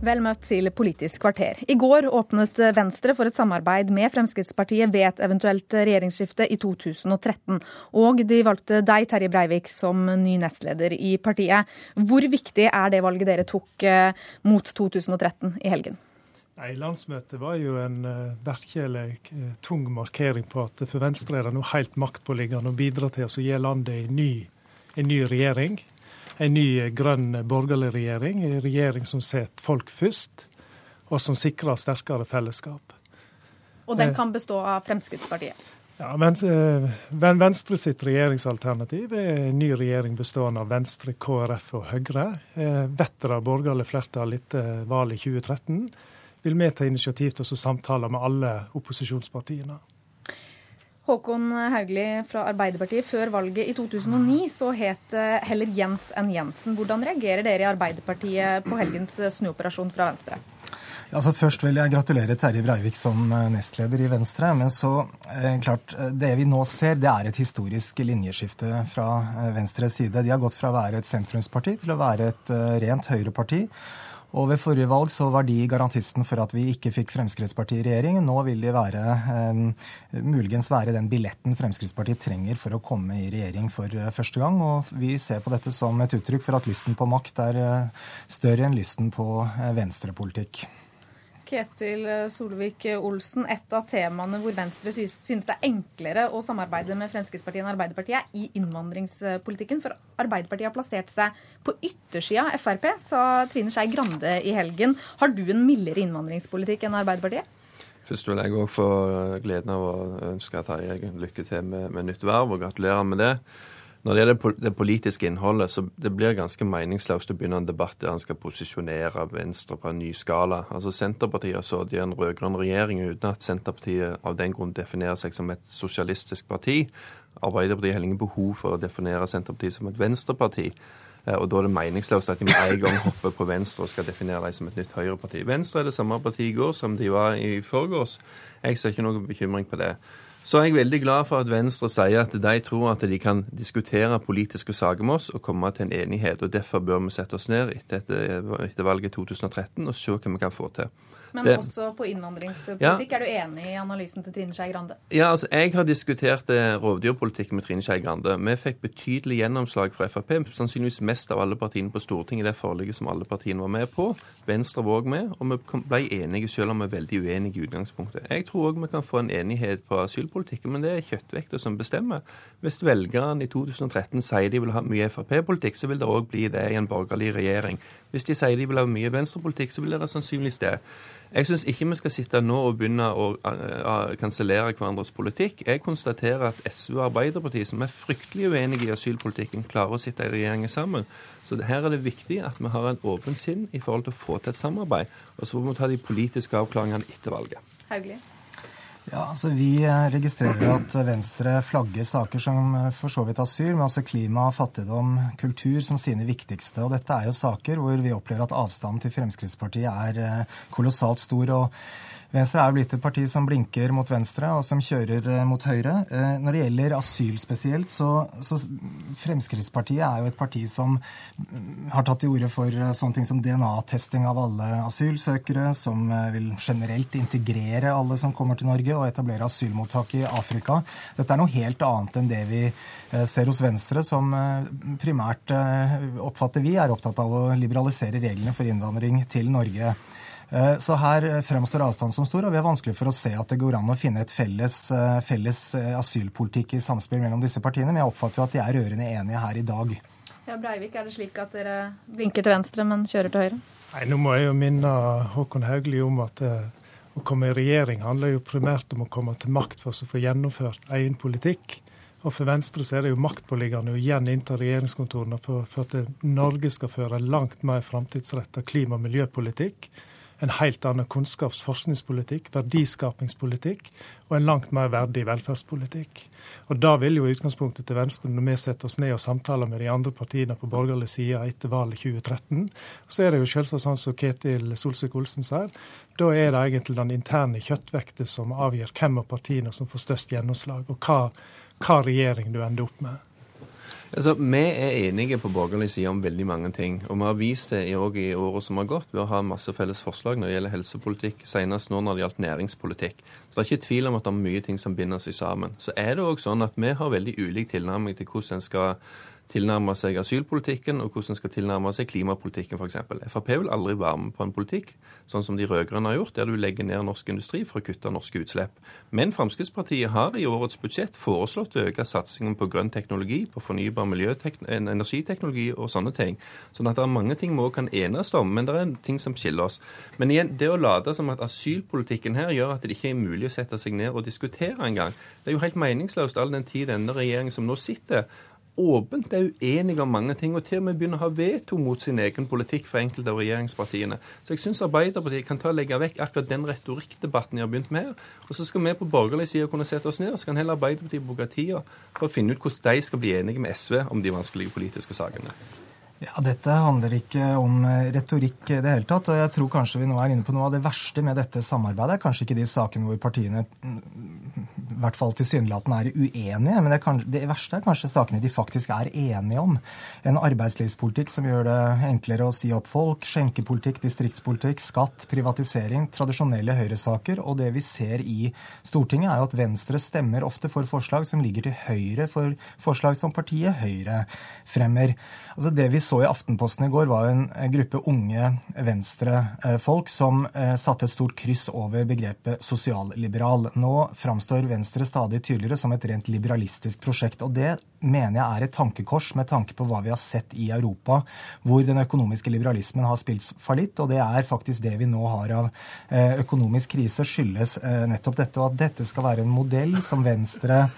Vel møtt til Politisk kvarter. I går åpnet Venstre for et samarbeid med Fremskrittspartiet ved et eventuelt regjeringsskifte i 2013. Og de valgte deg, Terje Breivik, som ny nestleder i partiet. Hvor viktig er det valget dere tok eh, mot 2013 i helgen? Nei, Landsmøtet var jo en uh, virkelig uh, tung markering på at for Venstre er det nå helt maktpåliggende å bidra til å gi landet en ny, en ny regjering en ny grønn borgerlig regjering. En regjering som setter folk først, og som sikrer sterkere fellesskap. Og den kan bestå av Fremskrittspartiet? Ja, men Venstre sitt regjeringsalternativ er en ny regjering bestående av Venstre, KrF og Høyre. Eh, Vetter av borgerlig flertall etter valget i 2013 vil vi ta initiativ til å samtale med alle opposisjonspartiene. Håkon Haugli fra Arbeiderpartiet. Før valget i 2009 så het det heller Jens enn Jensen. Hvordan reagerer dere i Arbeiderpartiet på helgens snuoperasjon fra Venstre? Altså Først vil jeg gratulere Terje Breivik som eh, nestleder i Venstre. Men så, eh, klart, eh, det vi nå ser, det er et historisk linjeskifte fra Venstres side. De har gått fra å være et sentrumsparti til å være et rent høyreparti. Og ved forrige valg så var de garantisten for at vi ikke fikk Fremskrittspartiet i regjering. Nå vil de være, eh, muligens være den billetten Fremskrittspartiet trenger for å komme i regjering for eh, første gang. Og vi ser på dette som et uttrykk for at lysten på makt er eh, større enn lysten på eh, venstrepolitikk. Ketil Solvik-Olsen, et av temaene hvor Venstre synes det er enklere å samarbeide med Fremskrittspartiet enn Arbeiderpartiet, er i innvandringspolitikken. For Arbeiderpartiet har plassert seg på yttersida Frp, sa Trine Skei Grande i helgen. Har du en mildere innvandringspolitikk enn Arbeiderpartiet? Først vil jeg òg få gleden av å ønske Terje lykke til med, med nytt verv, og gratulerer med det. Når det gjelder det politiske innholdet, så det blir ganske meningsløst å begynne en debatt der han skal posisjonere Venstre på en ny skala. Altså Senterpartiet har sittet i en rød-grønn regjering uten at Senterpartiet av den grunn definerer seg som et sosialistisk parti. Arbeiderpartiet har ingen behov for å definere Senterpartiet som et venstreparti. Eh, og da er det meningsløst at de med en gang hopper på Venstre og skal definere dem som et nytt høyreparti. Venstre er det samme partiet i går som de var i forgårs. Jeg ser ikke noen bekymring på det. Så er jeg veldig glad for at Venstre sier at de tror at de kan diskutere politiske saker med oss og komme til en enighet. og Derfor bør vi sette oss ned etter, etter valget 2013 og se hva vi kan få til. Men det, også på innvandringspolitikk. Ja. Er du enig i analysen til Trine Skei Grande? Ja, altså, Jeg har diskutert eh, rovdyrpolitikk med Trine Skei Grande. Vi fikk betydelig gjennomslag fra Frp, sannsynligvis mest av alle partiene på Stortinget i det forliket som alle partiene var med på. Venstre var òg med, og vi ble enige selv om vi er veldig uenige i utgangspunktet. Jeg tror òg vi kan få en enighet på asylpolitikken, men det er kjøttvekta som bestemmer. Hvis velgerne i 2013 sier de vil ha mye Frp-politikk, så vil det òg bli det i en borgerlig regjering. Hvis de sier de vil ha mye venstrepolitikk, så vil det sannsynligvis det. Jeg syns ikke vi skal sitte nå og begynne å uh, kansellere hverandres politikk. Jeg konstaterer at SV og Arbeiderpartiet, som er fryktelig uenige i asylpolitikken, klarer å sitte i regjering sammen. Så her er det viktig at vi har en åpen sinn i forhold til å få til et samarbeid. Og så må vi ta de politiske avklaringene etter valget. Hauglie. Ja, altså Vi eh, registrerer at Venstre flagger saker som eh, for så vidt asyl, men også klima, fattigdom, kultur som sine viktigste. Og Dette er jo saker hvor vi opplever at avstanden til Fremskrittspartiet er eh, kolossalt stor. og Venstre er blitt et parti som blinker mot venstre, og som kjører eh, mot høyre. Eh, når det gjelder asyl spesielt, så, så Fremskrittspartiet er jo et parti som har tatt til orde for eh, sånne ting som DNA-testing av alle asylsøkere, som vil generelt integrere alle som kommer til Norge, og etablere asylmottak i Afrika. Dette er noe helt annet enn det vi ser hos Venstre, som primært oppfatter vi er opptatt av å liberalisere reglene for innvandring til Norge. Eh, så her fremstår avstanden som stor, og vi har vanskelig for å se at det går an å finne et felles, eh, felles eh, asylpolitikk i samspill mellom disse partiene. Men jeg oppfatter jo at de er rørende enige her i dag. Ja, Breivik, er det slik at dere blinker til venstre, men kjører til høyre? Nei, Nå må jeg jo minne Håkon Haugli om at å komme i regjering handler jo primært om å komme til makt for å få gjennomført egen politikk. Og For Venstre så er det jo maktpåliggende å igjen innta regjeringskontorene for, for at Norge skal føre langt mer framtidsretta klima- og miljøpolitikk en helt annen kunnskaps- forskningspolitikk, verdiskapingspolitikk og en langt mer verdig velferdspolitikk. Og Da vil jo utgangspunktet til Venstre, når vi setter oss ned og samtaler med de andre partiene på borgerlig side etter valget 2013, så er det jo selvsagt sånn som Ketil Solsvik-Olsen sier, da er det egentlig den interne kjøttvekta som avgjør hvem av partiene som får størst gjennomslag, og hva, hva regjering du ender opp med. Altså, Vi er enige på borgerlig side om veldig mange ting. Og vi har vist det òg i året som har gått, ved å ha masse felles forslag når det gjelder helsepolitikk, senest nå når det gjaldt næringspolitikk. Så det er ikke tvil om at det er mye ting som binder seg sammen. Så er det òg sånn at vi har veldig ulik tilnærming til hvordan en skal tilnærme seg asylpolitikken, og hvordan en skal tilnærme seg klimapolitikken f.eks. Frp vil aldri være med på en politikk sånn som de rød-grønne har gjort, der du legger ned norsk industri for å kutte norske utslipp. Men Fremskrittspartiet har i årets budsjett foreslått å øke satsingen på grønn teknologi, på fornybar energiteknologi og sånne ting. Sånn at det er mange ting vi òg kan enes om, men det er ting som skiller oss. Men igjen, det å late som at asylpolitikken her gjør at det ikke er mulig å sette seg ned og diskutere engang, det er jo helt meningsløst all den tid denne regjeringen som nå sitter, åpent er uenige om mange ting, og til og med begynner å ha veto mot sin egen politikk for enkelte av regjeringspartiene. Så jeg syns Arbeiderpartiet kan ta og legge vekk akkurat den retorikkdebatten de har begynt med her. Og så skal vi på borgerlig side kunne sette oss ned, og så kan heller Arbeiderpartiet bruke tida for å finne ut hvordan de skal bli enige med SV om de vanskelige politiske sakene. Ja, Dette handler ikke om eh, retorikk i det hele tatt. og Jeg tror kanskje vi nå er inne på noe av det verste med dette samarbeidet. Kanskje ikke de sakene hvor partiene i hvert fall tilsynelatende er uenige, men det, kan, det, verste er kanskje sakene de faktisk er enige om. En arbeidslivspolitikk som gjør det enklere å si opp folk, skjenkepolitikk, distriktspolitikk, skatt, privatisering, tradisjonelle høyresaker. Og det vi ser i Stortinget, er jo at Venstre stemmer ofte for forslag som ligger til høyre for forslag som partiet Høyre fremmer. Altså Det vi så i Aftenposten i går, var en gruppe unge venstrefolk som eh, satte et stort kryss over begrepet sosialliberal. Nå framstår Venstre Venstre stadig tydeligere som et rent liberalistisk prosjekt. Og det mener jeg er et tankekors med tanke på hva vi har sett i Europa, hvor den økonomiske liberalismen har spilt fallitt. Og det er faktisk det vi nå har av eh, økonomisk krise, skyldes eh, nettopp dette. Og at dette skal være en modell som Venstre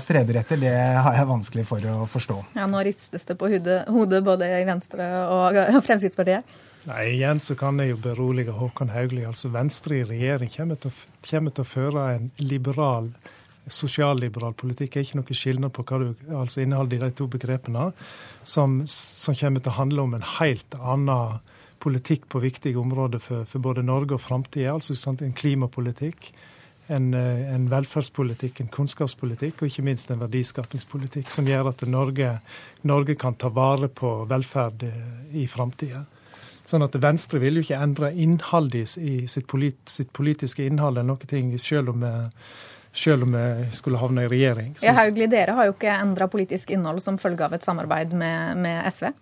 streber etter, det har jeg vanskelig for å forstå. Ja, Nå ristes det på hodet, hodet både i Venstre og Fremskrittspartiet. Nei, Igjen så kan jeg jo berolige Håkon Haugli. altså Venstre i regjering kommer til, å, kommer til å føre en liberal, sosialliberal politikk. Det er ikke noe skilnad på hva du, altså innholdet i de to begrepene, som, som, kommer til å handle om en helt annen politikk på viktige områder for, for både Norge og framtida. Altså sant, en klimapolitikk, en, en, velferdspolitikk, en kunnskapspolitikk og ikke minst en verdiskapingspolitikk som gjør at Norge, Norge kan ta vare på velferd i framtida. Sånn at Venstre vil jo ikke endre innholdet i sitt, polit, sitt politiske innhold eller noe ting, selv om, selv om vi skulle havne i regjering. Så... Ja, Hauglie, dere har jo ikke endra politisk innhold som følge av et samarbeid med, med SV?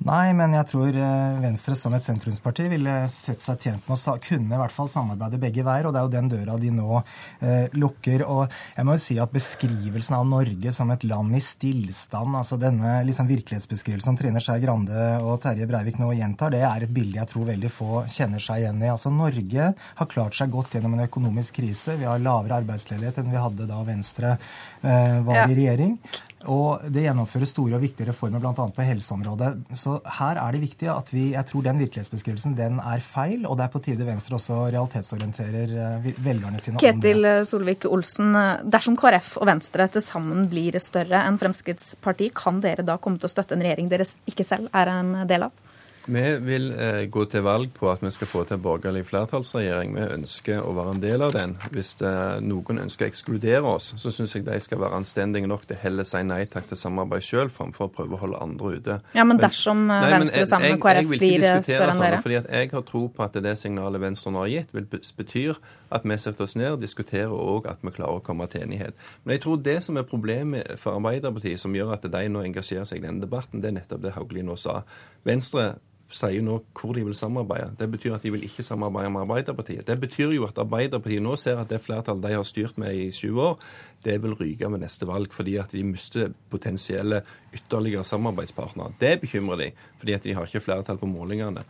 Nei, men jeg tror eh, Venstre som et sentrumsparti ville sett seg tjent med å kunne i hvert fall samarbeide begge veier, og det er jo den døra de nå eh, lukker. Og jeg må jo si at beskrivelsen av Norge som et land i stillstand, altså denne liksom virkelighetsbeskrivelsen som Trine Skei Grande og Terje Breivik nå gjentar, det er et bilde jeg tror veldig få kjenner seg igjen i. Altså Norge har klart seg godt gjennom en økonomisk krise. Vi har lavere arbeidsledighet enn vi hadde da Venstre eh, var ja. i regjering. Og det gjennomføres store og viktige reformer bl.a. på helseområdet. Så her er det viktig at vi Jeg tror den virkelighetsbeskrivelsen den er feil, og det er på tide Venstre også realitetsorienterer eh, velgerne sine. Ketil Solvik-Olsen, dersom KrF og Venstre til sammen blir større enn Fremskrittspartiet, kan dere da komme til å støtte en regjering dere ikke selv er en del av? Vi vil eh, gå til valg på at vi skal få til en borgerlig flertallsregjering. Vi ønsker å være en del av den. Hvis det, noen ønsker å ekskludere oss, så syns jeg de skal være anstendige nok til heller si nei takk til samarbeid sjøl, framfor å prøve å holde andre ute. Ja, Men dersom nei, Venstre Venstre sammen med KrF blir eh, større enn dere? Fordi Jeg har tro på at det signalet Venstre nå har gitt, vil betyr at vi setter oss ned og diskuterer og at vi klarer å komme til enighet. Men jeg tror det som er problemet for Arbeiderpartiet, som gjør at de nå engasjerer seg i denne debatten, det er nettopp det Hauglie nå sa. Venstre sier nå hvor de vil samarbeide. Det betyr at de vil ikke samarbeide med Arbeiderpartiet. Det betyr jo at Arbeiderpartiet nå ser at det flertallet de har styrt med i sju år, det vil ryke med neste valg, fordi at de mister potensielle ytterligere samarbeidspartnere. Det bekymrer de, fordi at de har ikke flertall på målingene.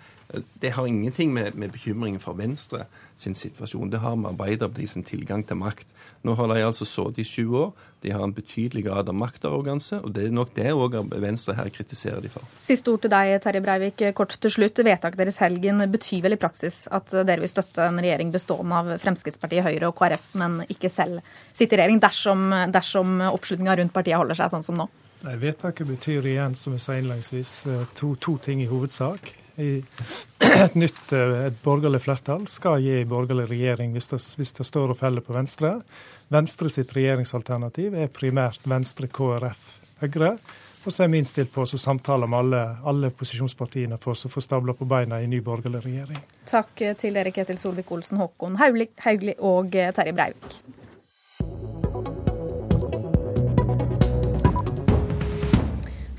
Det har ingenting med, med bekymringen for Venstre sin situasjon. Det har med Arbeiderpartiet sin tilgang til makt. Nå har de altså sittet i sju år. De har en betydelig grad av maktarroganse, og det er nok det òg Venstre her kritiserer de for. Siste ord til deg, Terje Breivik. Kort til slutt. Vedtaket deres helgen betyr vel i praksis at dere vil støtte en regjering bestående av Fremskrittspartiet, Høyre og KrF, men ikke selv sitte i regjering, dersom, dersom oppslutninga rundt partiet holder seg sånn som nå? Nei, Vedtaket betyr igjen, som jeg sa innledningsvis, eh, to, to ting i hovedsak. Et nytt eh, et borgerlig flertall skal gi borgerlig regjering hvis det, hvis det står og faller på Venstre. Venstre sitt regjeringsalternativ er primært Venstre, KrF, Høyre. Og så er vi innstilt på å samtale med alle, alle posisjonspartiene for å få stabla på beina i ny borgerlig regjering. Takk til dere, Ketil Solvik-Olsen, Håkon Haugli og Terje Breivik.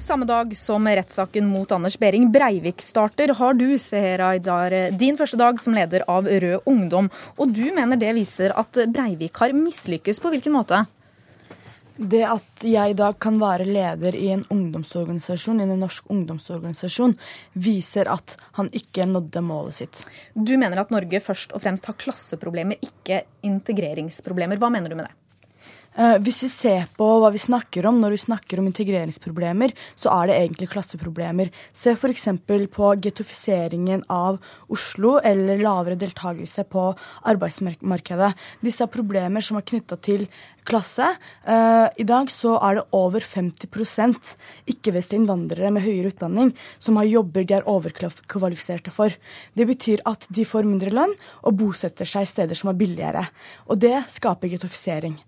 Samme dag som rettssaken mot Anders Behring Breivik starter, har du, Seher Aydar, din første dag som leder av Rød Ungdom. Og du mener det viser at Breivik har mislykkes. På hvilken måte? Det at jeg i dag kan være leder i en ungdomsorganisasjon, i en norsk ungdomsorganisasjon, viser at han ikke nådde målet sitt. Du mener at Norge først og fremst har klasseproblemer, ikke integreringsproblemer. Hva mener du med det? Uh, hvis vi ser på hva vi snakker om når vi snakker om integreringsproblemer, så er det egentlig klasseproblemer. Se f.eks. på getofiseringen av Oslo eller lavere deltakelse på arbeidsmarkedet. Disse er problemer som er knytta til klasse. Uh, I dag så er det over 50 ikke-vestlige innvandrere med høyere utdanning som har jobber de er overkvalifiserte for. Det betyr at de får mindre lønn og bosetter seg i steder som er billigere. Og det skaper getofisering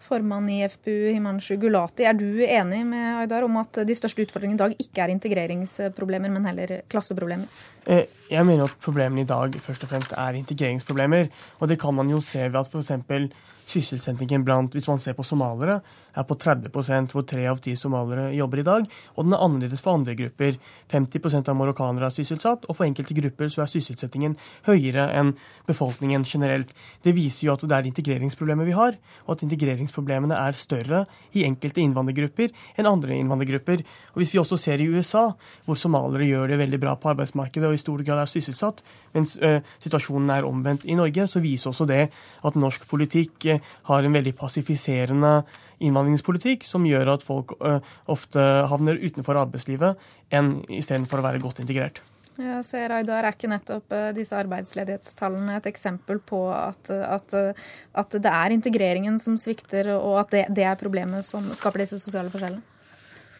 formann i FPU, Himanshu Gulati. Er du enig med Aydar om at de største utfordringene i dag ikke er integreringsproblemer, men heller klasseproblemer? Eh, jeg mener at problemene i dag først og fremst er integreringsproblemer. Og det kan man jo se ved at f.eks. sysselsettingen blant, hvis man ser på somalere, er på 30% hvor tre av ti somalere jobber i dag. Og den er annerledes for andre grupper. 50 av marokkanere er sysselsatt, og for enkelte grupper så er sysselsettingen høyere enn befolkningen generelt. Det viser jo at det er integreringsproblemer vi har, og at integreringsproblemene er større i enkelte innvandrergrupper enn andre innvandrergrupper. Og Hvis vi også ser i USA, hvor somaliere gjør det veldig bra på arbeidsmarkedet og i stor grad er sysselsatt, mens ø, situasjonen er omvendt i Norge, så viser også det at norsk politikk ø, har en veldig passifiserende innvandringspolitikk som gjør at folk uh, ofte havner utenfor arbeidslivet enn istedenfor å være godt integrert. Jeg ser, Aydar, Er ikke nettopp disse arbeidsledighetstallene et eksempel på at, at, at det er integreringen som svikter, og at det, det, er problemet som skaper disse sosiale forskjellene?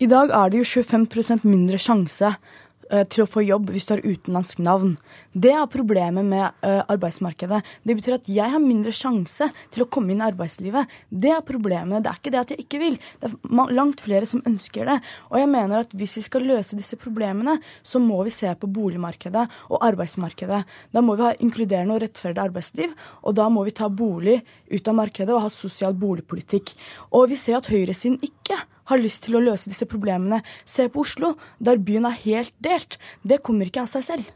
I dag er det jo 25% mindre sjanse Eh, til å få jobb hvis du har utenlandsk navn. Det er problemet med uh, arbeidsmarkedet. Det betyr at jeg har mindre sjanse til å komme inn i arbeidslivet. Det er problemet. Det er ikke det at jeg ikke vil. Det er langt flere som ønsker det. Og jeg mener at hvis vi skal løse disse problemene, så må vi se på boligmarkedet og arbeidsmarkedet. Da må vi ha inkluderende og rettferdig arbeidsliv, og da må vi ta bolig ut av markedet og ha sosial boligpolitikk. Og vi ser at høyresiden ikke har lyst til å løse disse problemene. Se på Oslo, der byen er helt delt. Det kommer ikke av seg selv.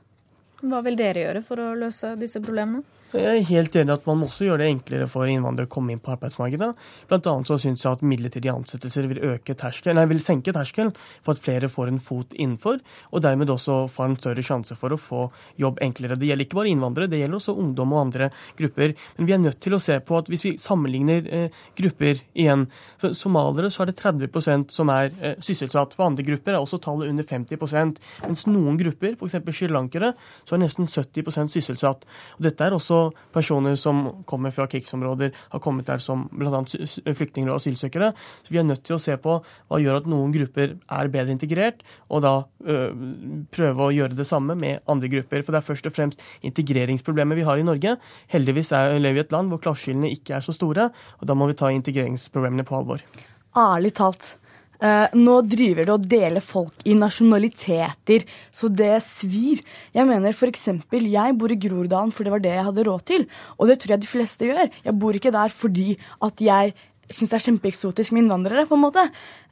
Hva vil dere gjøre for å løse disse problemene? Jeg er helt enig at man må også gjøre det enklere for innvandrere å komme inn på arbeidsmarkedet. Blant annet så syns jeg at midlertidige ansettelser vil, øke terskel, nei, vil senke terskelen for at flere får en fot innenfor, og dermed også får en større sjanse for å få jobb enklere. Det gjelder ikke bare innvandrere, det gjelder også ungdom og andre grupper. Men vi er nødt til å se på at hvis vi sammenligner eh, grupper igjen For somaliere så er det 30% som er eh, sysselsatt. For andre grupper er også tallet under 50% mens noen grupper, f.eks. srilankere, så er nesten 70% sysselsatt. Og dette er også personer som kommer fra krigsområder, har kommet der som bl.a. flyktninger og asylsøkere. Så vi er nødt til å se på hva gjør at noen grupper er bedre integrert, og da prøve å gjøre det samme med andre grupper. For det er først og fremst integreringsproblemet vi har i Norge. Heldigvis er, vi i et land hvor klasseskillene ikke er så store, og da må vi ta integreringsproblemene på alvor. Ærlig talt. Uh, nå driver det å dele folk i nasjonaliteter, så det svir. Jeg mener f.eks. jeg bor i Groruddalen, for det var det jeg hadde råd til. Og det tror jeg de fleste gjør. Jeg bor ikke der fordi at jeg syns det er kjempeeksotisk med innvandrere, på en måte.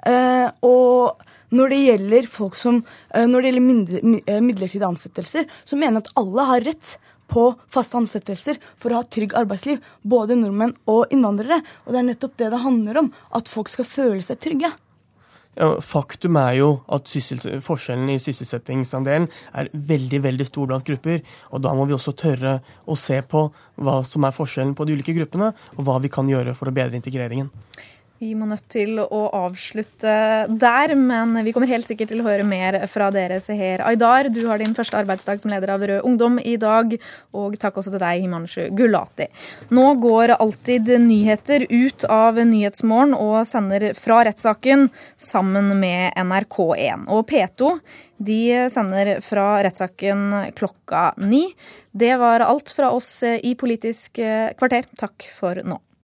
Uh, og når det gjelder folk som, uh, når det gjelder midlertidige ansettelser, så mener jeg at alle har rett på faste ansettelser for å ha trygg arbeidsliv. Både nordmenn og innvandrere. Og det er nettopp det det handler om. At folk skal føle seg trygge. Ja, faktum er jo at forskjellen i sysselsettingsandelen er veldig veldig stor blant grupper. og Da må vi også tørre å se på hva som er forskjellen på de ulike gruppene, og hva vi kan gjøre for å bedre integreringen. Vi må nødt til å avslutte der, men vi kommer helt sikkert til å høre mer fra dere, Seher Aydar. Du har din første arbeidsdag som leder av Rød Ungdom i dag, og takk også til deg, Himanshu Gulati. Nå går Alltid nyheter ut av Nyhetsmorgen og sender fra rettssaken sammen med NRK1. Og P2 de sender fra rettssaken klokka ni. Det var alt fra oss i Politisk kvarter. Takk for nå.